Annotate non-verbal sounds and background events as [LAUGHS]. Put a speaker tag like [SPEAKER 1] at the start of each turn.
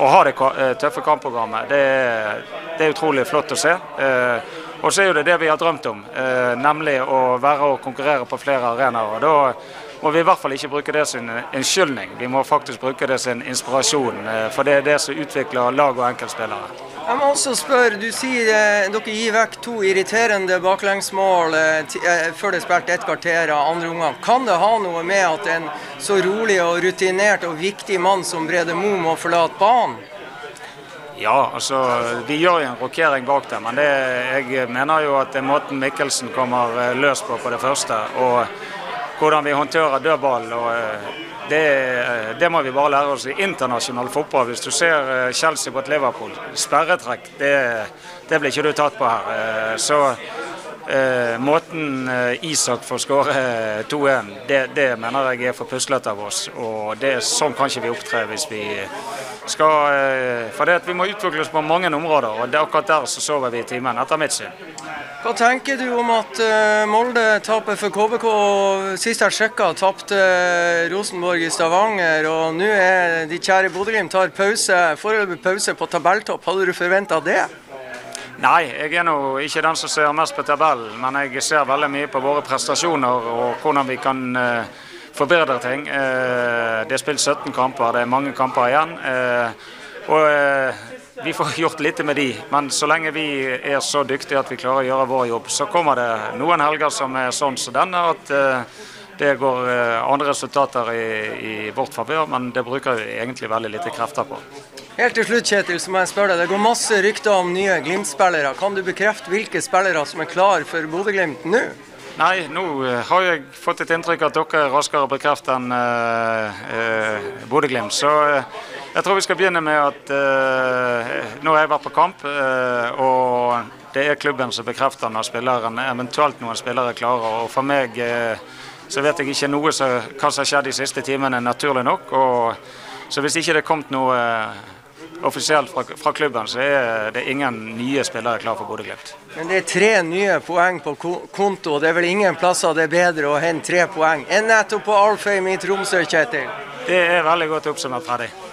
[SPEAKER 1] å ha det tøffe kampprogrammet. Det er, det er utrolig flott å se. Og så er jo det det vi har drømt om, nemlig å være og konkurrere på flere arenaer. da må vi i hvert fall ikke bruke det som en skyldning, Vi må faktisk bruke det som en inspirasjon, for det er det som utvikler lag og enkeltspillere.
[SPEAKER 2] Jeg må også spørre, Du sier eh, dere gir vekk to irriterende baklengsmål eh, eh, før det er spilt ett kvarter av andre omgang. Kan det ha noe med at en så rolig og rutinert og viktig mann som Brede Mo må forlate banen?
[SPEAKER 1] Ja, altså de gjør jo en rokering bak det, men det, jeg mener jo at det er måten Mikkelsen kommer eh, løs på på det første, og hvordan vi håndterer dødball. og eh, det, det, må vi bare lære oss i internasjonal fotball. Hvis du ser eh, Chelsea mot Liverpool, sperretrekk, det, det blir ikke du tatt på her. Eh, så eh, måten Isak får skåre 2-1, det, det, mener jeg er for puslete av oss. Og det, er sånn kan ikke vi opptre hvis vi skal For det at vi må utvikle oss på mange områder, og det, akkurat der så sover vi i timen, etter mitt syn.
[SPEAKER 2] Hva tenker du om at uh, Molde taper for KBK? Sist jeg sjekka, tapte Rosenborg i Stavanger. Og nå er de kjære Bodø-Glimt tar pause, foreløpig pause på tabelltopp. Hadde du forventa det?
[SPEAKER 1] Nei, jeg er nå ikke den som ser mest på tabellen, men jeg ser veldig mye på våre prestasjoner og hvordan vi kan uh, forbedre ting. Uh, det er spilt 17 kamper, det er mange kamper igjen. og vi får [LAUGHS] gjort litt med de, men så lenge vi er så dyktige at vi klarer å gjøre vår jobb, så kommer det noen helger som er sånn som denne, at det går andre resultater i, i vårt favør, men det bruker vi egentlig veldig lite krefter på.
[SPEAKER 2] Helt til slutt, Kjetil, så må jeg spørre deg. Det går masse rykter om nye Glimt-spillere. Kan du bekrefte hvilke spillere som er klar for Bodø-Glimt nå?
[SPEAKER 1] Nei, nå uh, har jeg fått et inntrykk at dere er raskere bekreftet enn Bodø-Glimt. Så jeg tror vi skal begynne med at uh, nå har jeg vært på kamp, uh, og det er klubben som bekrefter når spilleren, eventuelt noen spillere klarer. Og for meg uh, så vet jeg ikke noe som, hva som har skjedd de siste timene, naturlig nok. Og, så hvis ikke det er kommet noe offisielt fra, fra, klubben, så er det ingen nye spillere klar for Bodø-Glimt.
[SPEAKER 2] Men det er tre nye poeng på konto, og det er vel ingen plasser det er bedre å hente tre poeng enn nettopp på Alfheim i Tromsø, Kjetil?
[SPEAKER 1] Det er veldig godt oppsummert, Freddy.